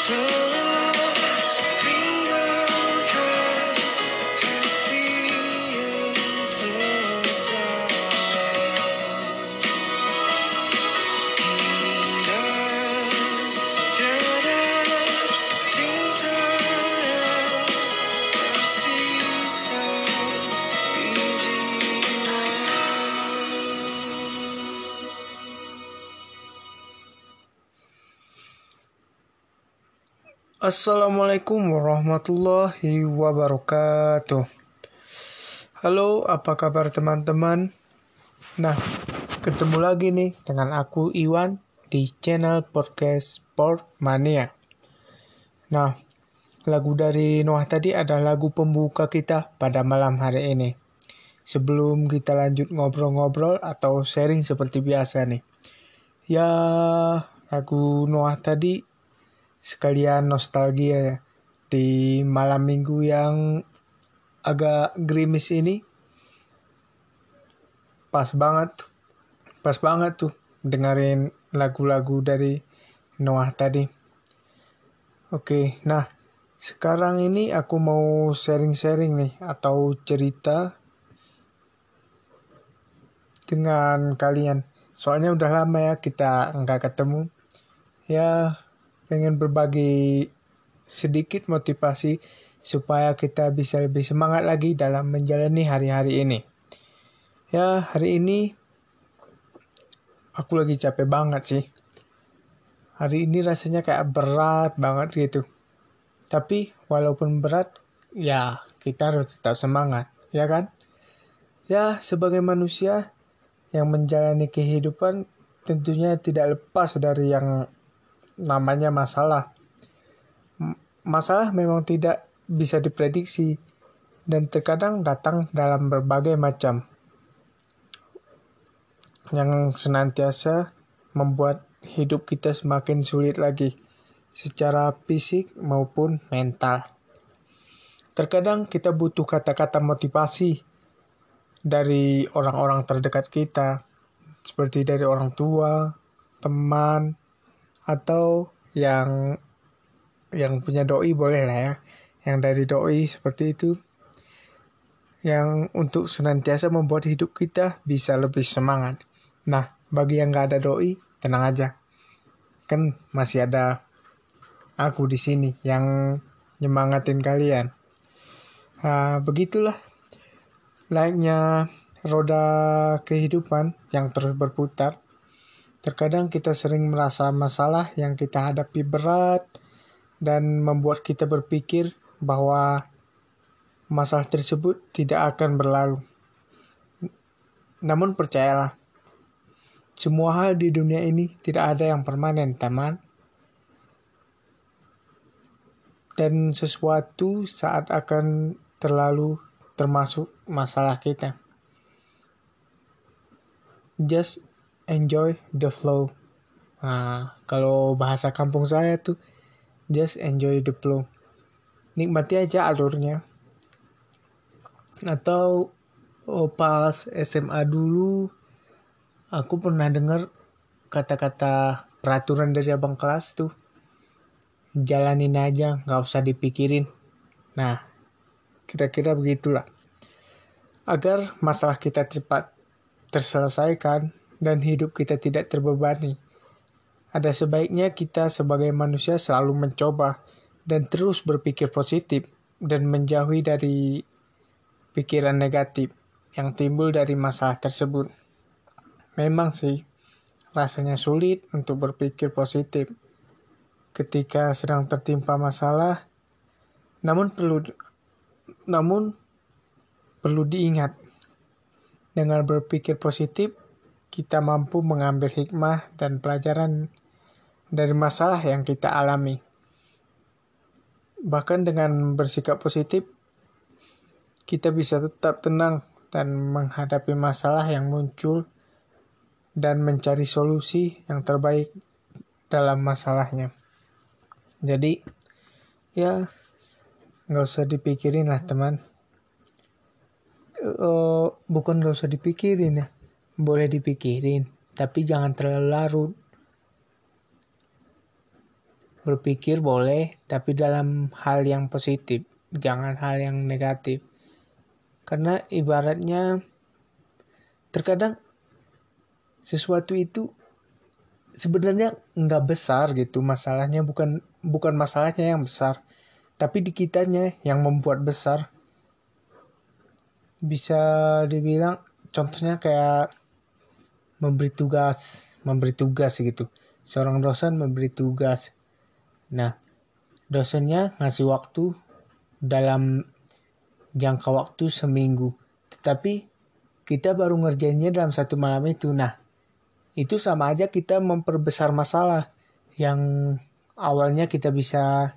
to Assalamualaikum warahmatullahi wabarakatuh. Halo, apa kabar teman-teman? Nah, ketemu lagi nih dengan aku Iwan di channel podcast Sport Mania. Nah, lagu dari Noah tadi adalah lagu pembuka kita pada malam hari ini. Sebelum kita lanjut ngobrol-ngobrol atau sharing seperti biasa nih. Ya, lagu Noah tadi sekalian nostalgia ya. Di malam minggu yang agak gerimis ini pas banget pas banget tuh dengerin lagu-lagu dari Noah tadi. Oke nah sekarang ini aku mau sharing-sharing nih atau cerita dengan kalian. Soalnya udah lama ya kita nggak ketemu. Ya pengen berbagi sedikit motivasi supaya kita bisa lebih semangat lagi dalam menjalani hari-hari ini. Ya, hari ini aku lagi capek banget sih. Hari ini rasanya kayak berat banget gitu. Tapi walaupun berat, ya kita harus tetap semangat, ya kan? Ya, sebagai manusia yang menjalani kehidupan tentunya tidak lepas dari yang namanya masalah. Masalah memang tidak bisa diprediksi dan terkadang datang dalam berbagai macam yang senantiasa membuat hidup kita semakin sulit lagi secara fisik maupun mental. Terkadang kita butuh kata-kata motivasi dari orang-orang terdekat kita, seperti dari orang tua, teman, atau yang yang punya doi boleh lah ya. Yang dari doi seperti itu. Yang untuk senantiasa membuat hidup kita bisa lebih semangat. Nah bagi yang nggak ada doi tenang aja. Kan masih ada aku di sini yang nyemangatin kalian. Nah, begitulah layaknya roda kehidupan yang terus berputar Terkadang kita sering merasa masalah yang kita hadapi berat dan membuat kita berpikir bahwa masalah tersebut tidak akan berlalu. Namun percayalah, semua hal di dunia ini tidak ada yang permanen, teman. Dan sesuatu saat akan terlalu termasuk masalah kita. Just enjoy the flow. Nah, kalau bahasa kampung saya tuh just enjoy the flow. Nikmati aja alurnya. Atau oh, pas SMA dulu aku pernah dengar kata-kata peraturan dari abang kelas tuh jalanin aja nggak usah dipikirin nah kira-kira begitulah agar masalah kita cepat terselesaikan dan hidup kita tidak terbebani ada sebaiknya kita sebagai manusia selalu mencoba dan terus berpikir positif dan menjauhi dari pikiran negatif yang timbul dari masalah tersebut. Memang sih, rasanya sulit untuk berpikir positif ketika sedang tertimpa masalah. Namun perlu namun perlu diingat dengan berpikir positif kita mampu mengambil hikmah dan pelajaran dari masalah yang kita alami. Bahkan dengan bersikap positif, kita bisa tetap tenang dan menghadapi masalah yang muncul dan mencari solusi yang terbaik dalam masalahnya. Jadi, ya nggak usah dipikirin lah teman. Uh, bukan nggak usah dipikirin ya, boleh dipikirin, tapi jangan terlalu larut. Berpikir boleh, tapi dalam hal yang positif, jangan hal yang negatif. Karena ibaratnya terkadang sesuatu itu sebenarnya nggak besar gitu masalahnya bukan bukan masalahnya yang besar tapi di kitanya yang membuat besar bisa dibilang contohnya kayak memberi tugas memberi tugas gitu. Seorang dosen memberi tugas. Nah dosennya ngasih waktu dalam jangka waktu seminggu. Tetapi kita baru ngerjainnya dalam satu malam itu. Nah itu sama aja kita memperbesar masalah yang awalnya kita bisa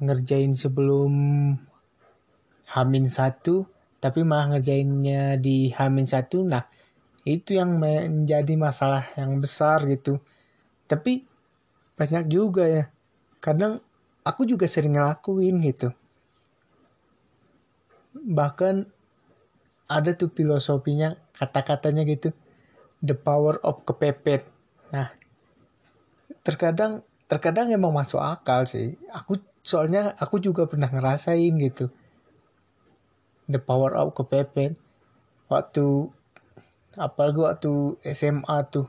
ngerjain sebelum Hamin satu tapi malah ngerjainnya di Hamin satu nah itu yang menjadi masalah yang besar gitu tapi banyak juga ya kadang aku juga sering ngelakuin gitu bahkan ada tuh filosofinya kata-katanya gitu the power of kepepet. Nah, terkadang terkadang emang masuk akal sih. Aku soalnya aku juga pernah ngerasain gitu. The power of kepepet. Waktu apalagi waktu SMA tuh.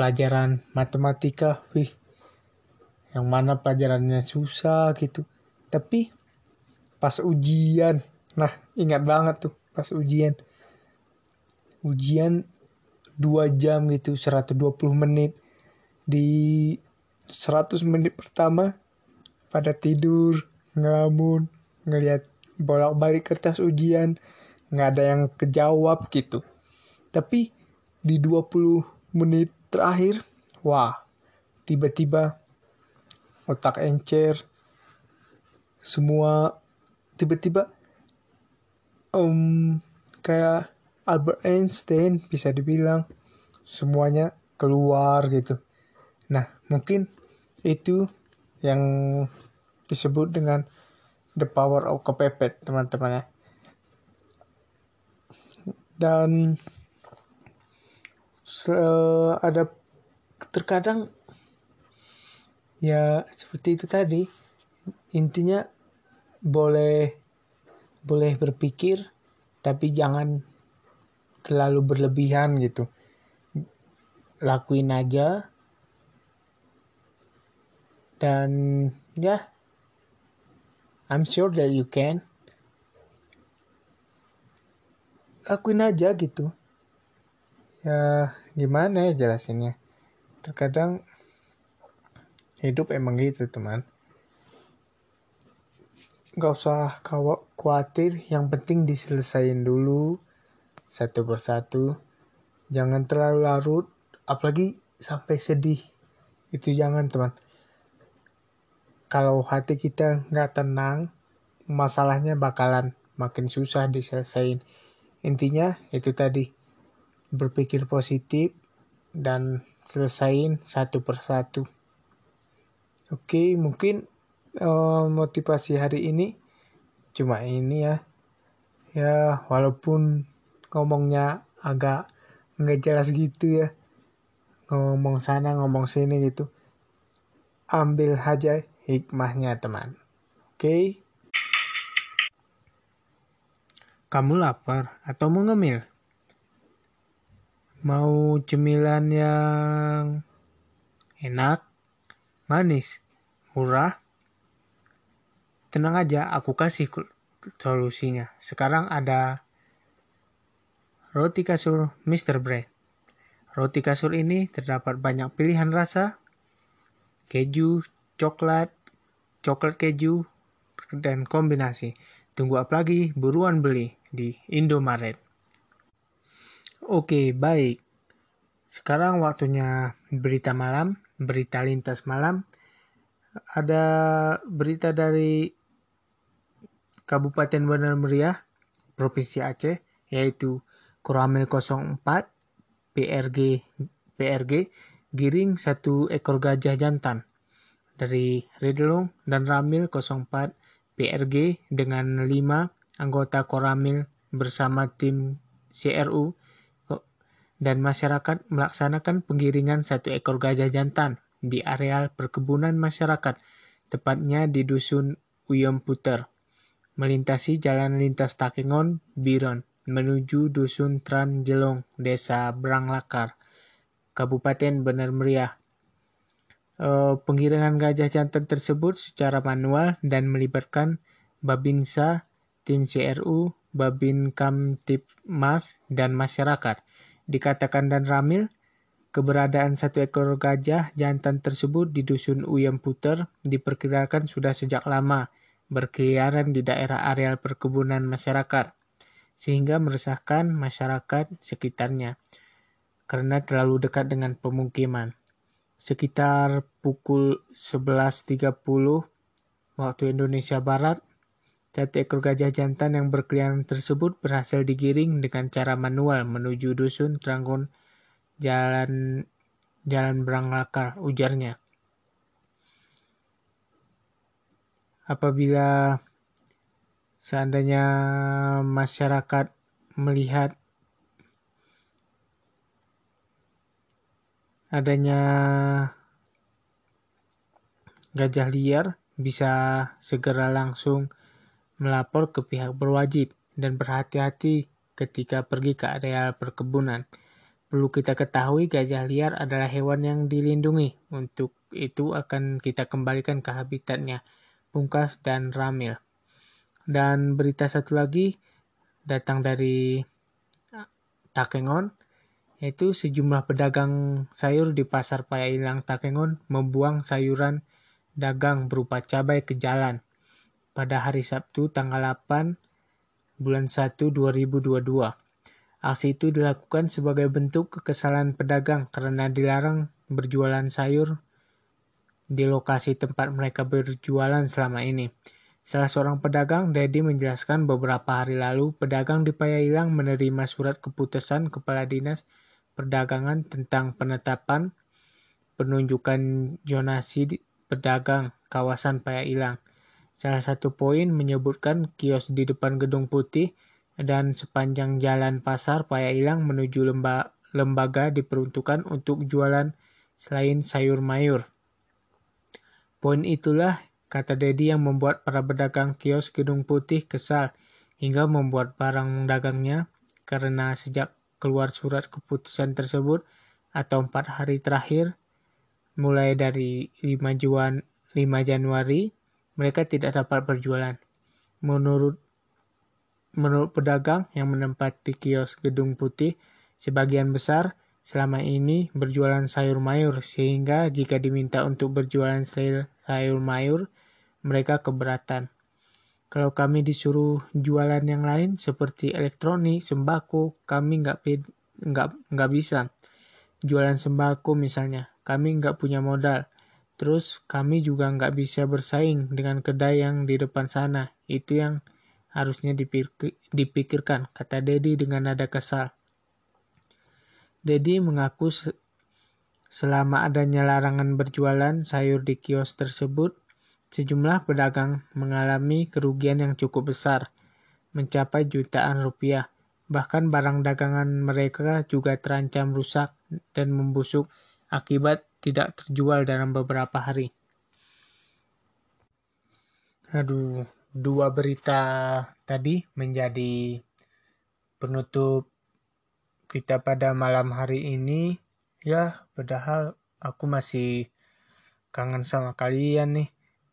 Pelajaran matematika, wih, yang mana pelajarannya susah gitu. Tapi pas ujian, nah ingat banget tuh pas ujian. Ujian dua jam gitu 120 menit. Di 100 menit pertama pada tidur ngelamun ngelihat bolak-balik kertas ujian. Nggak ada yang kejawab gitu tapi di 20 menit terakhir wah tiba-tiba otak encer semua tiba-tiba um, kayak Albert Einstein bisa dibilang semuanya keluar gitu. Nah, mungkin itu yang disebut dengan the power of kepepet, teman-teman ya. Dan ada terkadang ya seperti itu tadi. Intinya boleh boleh berpikir tapi jangan terlalu berlebihan gitu. Lakuin aja. Dan ya yeah, I'm sure that you can. Lakuin aja gitu ya gimana ya jelasinnya? Terkadang hidup emang gitu teman. Nggak usah khawatir yang penting diselesain dulu satu persatu. Jangan terlalu larut, apalagi sampai sedih. Itu jangan teman. Kalau hati kita nggak tenang masalahnya bakalan makin susah diselesaikan intinya itu tadi berpikir positif dan selesain satu persatu. Oke mungkin uh, motivasi hari ini cuma ini ya. Ya walaupun ngomongnya agak nggak jelas gitu ya. Ngomong sana ngomong sini gitu. Ambil aja hikmahnya teman. Oke? Kamu lapar atau mau ngemil mau cemilan yang enak manis murah tenang aja aku kasih solusinya sekarang ada roti kasur Mr. Bread Roti kasur ini terdapat banyak pilihan rasa, keju, coklat, coklat keju, dan kombinasi. Tunggu apa lagi? Buruan beli di Indomaret. Oke, baik. Sekarang waktunya berita malam, berita lintas malam. Ada berita dari Kabupaten Bandar Meriah, Provinsi Aceh, yaitu Koramil 04 PRG PRG giring satu ekor gajah jantan dari Redlong dan Ramil 04 PRG dengan lima anggota Koramil bersama tim CRU dan masyarakat melaksanakan penggiringan satu ekor gajah jantan di areal perkebunan masyarakat, tepatnya di Dusun Uyom Puter, melintasi jalan lintas Takengon, Biron menuju Dusun Tran Jelong, Desa Branglakar, Kabupaten Benar Meriah. E, penggiringan gajah jantan tersebut secara manual dan melibatkan Babinsa, tim CRU, Babin Kamtipmas, dan masyarakat. Dikatakan dan Ramil, keberadaan satu ekor gajah jantan tersebut di Dusun Uyam Puter diperkirakan sudah sejak lama berkeliaran di daerah areal perkebunan masyarakat sehingga meresahkan masyarakat sekitarnya karena terlalu dekat dengan pemukiman. Sekitar pukul 11.30 waktu Indonesia Barat, satu ekor gajah jantan yang berkeliaran tersebut berhasil digiring dengan cara manual menuju dusun Tranggon Jalan Jalan Branglakar, ujarnya. Apabila seandainya masyarakat melihat adanya gajah liar bisa segera langsung melapor ke pihak berwajib dan berhati-hati ketika pergi ke area perkebunan. Perlu kita ketahui gajah liar adalah hewan yang dilindungi. Untuk itu akan kita kembalikan ke habitatnya, pungkas dan ramil. Dan berita satu lagi datang dari Takengon, yaitu sejumlah pedagang sayur di pasar Payailang Takengon membuang sayuran dagang berupa cabai ke jalan pada hari Sabtu tanggal 8 bulan 1 2022. Aksi itu dilakukan sebagai bentuk kekesalan pedagang karena dilarang berjualan sayur di lokasi tempat mereka berjualan selama ini. Salah seorang pedagang, Dedi menjelaskan beberapa hari lalu pedagang di Payailang menerima surat keputusan Kepala Dinas Perdagangan tentang penetapan penunjukan zonasi pedagang kawasan Payailang. Salah satu poin menyebutkan kios di depan Gedung Putih dan sepanjang jalan pasar Payailang menuju lemba lembaga diperuntukkan untuk jualan selain sayur mayur. Poin itulah Kata Dedi yang membuat para pedagang kios Gedung Putih kesal hingga membuat barang dagangnya karena sejak keluar surat keputusan tersebut atau empat hari terakhir mulai dari 5, Juan, 5 Januari mereka tidak dapat berjualan. Menurut menurut pedagang yang menempati kios Gedung Putih, sebagian besar selama ini berjualan sayur mayur sehingga jika diminta untuk berjualan sayur, mayur mereka keberatan. Kalau kami disuruh jualan yang lain seperti elektronik, sembako, kami nggak nggak nggak bisa. jualan sembako misalnya. Kami nggak punya modal. Terus kami juga nggak bisa bersaing dengan kedai yang di depan sana. Itu yang harusnya dipikirkan, kata Dedi dengan nada kesal. Dedi mengaku selama adanya larangan berjualan sayur di kios tersebut, sejumlah pedagang mengalami kerugian yang cukup besar, mencapai jutaan rupiah. Bahkan barang dagangan mereka juga terancam rusak dan membusuk akibat tidak terjual dalam beberapa hari. Aduh, dua berita tadi menjadi penutup kita pada malam hari ini. Ya, padahal aku masih kangen sama kalian nih.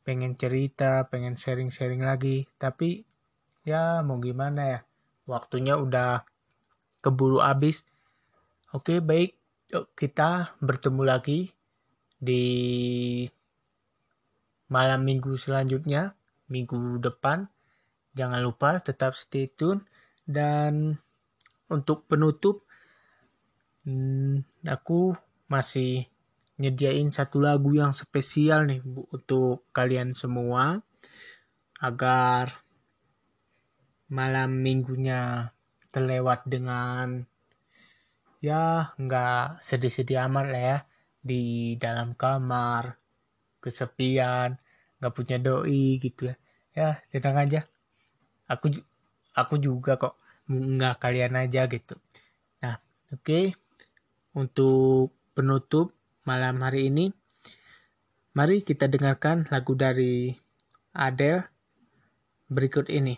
Pengen cerita, pengen sharing-sharing lagi. Tapi ya mau gimana ya. Waktunya udah keburu habis. Oke, baik. Kita bertemu lagi di malam minggu selanjutnya, minggu depan. Jangan lupa tetap stay tune dan untuk penutup hmm, aku masih nyediain satu lagu yang spesial nih untuk kalian semua agar malam minggunya terlewat dengan ya nggak sedih-sedih amat lah ya. Di dalam kamar kesepian nggak punya doi gitu ya. Ya tenang aja. Aku aku juga kok nggak kalian aja gitu. Nah oke. Okay. untuk penutup malam hari ini mari kita dengarkan lagu dari Adele berikut ini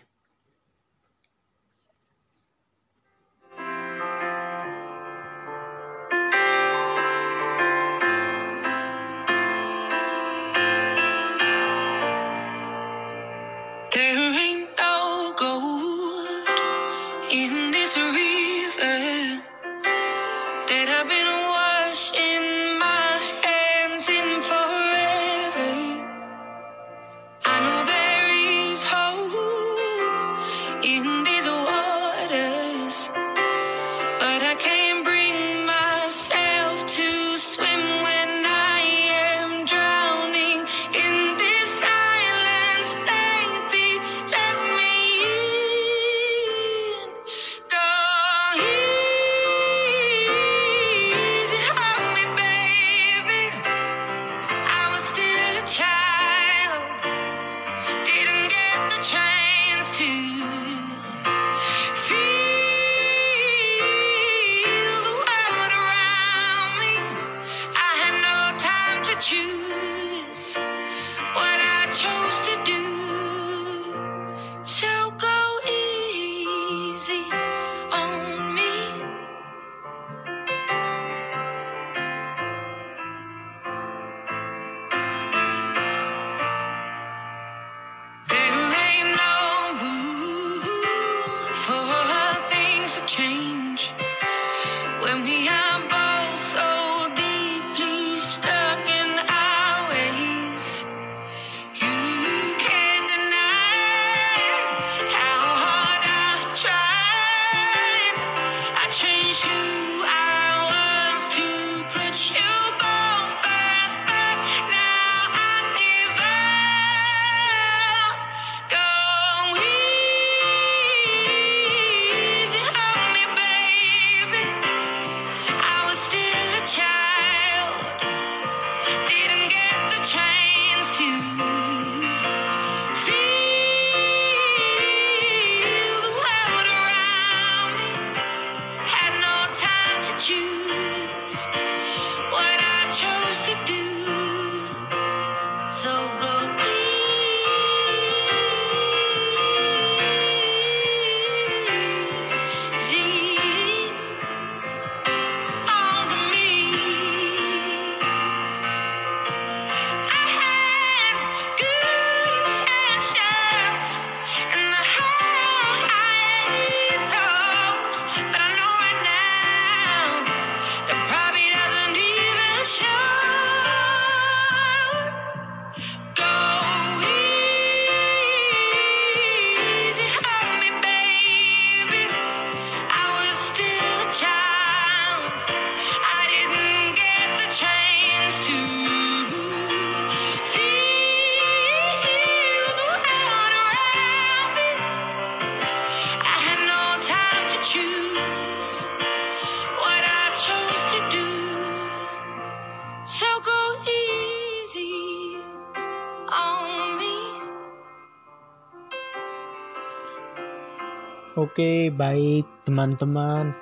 Oke, baik teman-teman.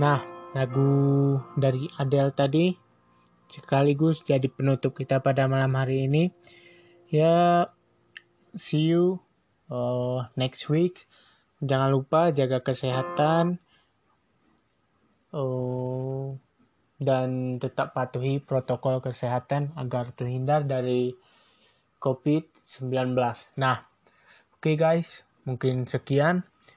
Nah, lagu dari Adele tadi sekaligus jadi penutup kita pada malam hari ini. Ya, see you uh, next week. Jangan lupa jaga kesehatan. Uh, dan tetap patuhi protokol kesehatan agar terhindar dari COVID-19. Nah, oke okay guys, mungkin sekian.